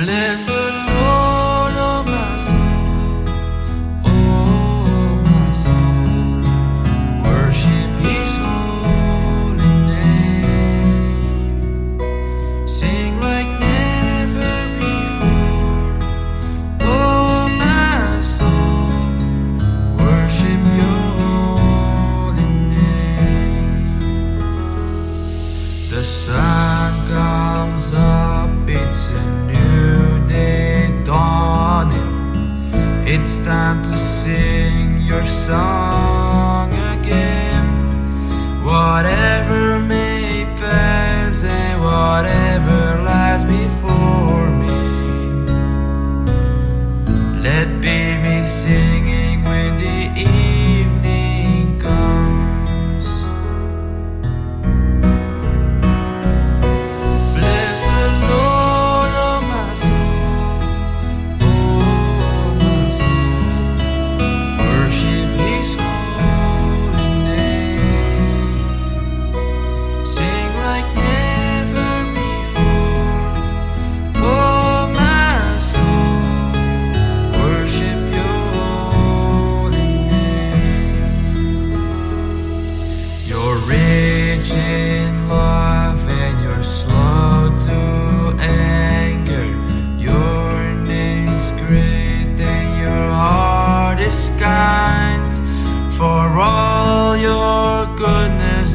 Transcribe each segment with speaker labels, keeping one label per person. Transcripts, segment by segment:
Speaker 1: Bless It's time to sing your song again. Whatever.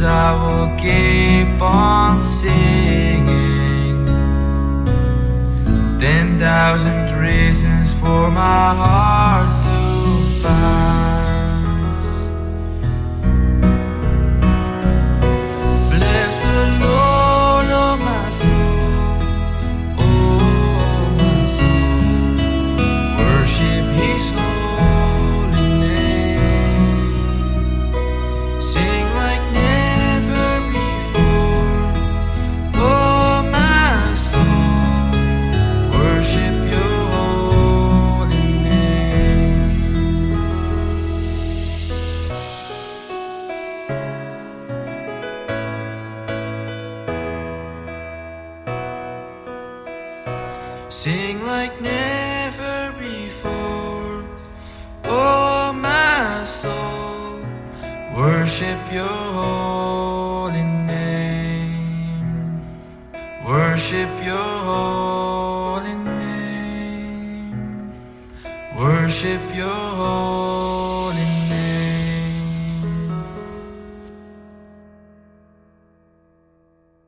Speaker 1: I will keep on singing. Ten thousand reasons for my heart to find. Sing like never before, oh my soul. Worship your holy name. Worship your holy name. Worship your holy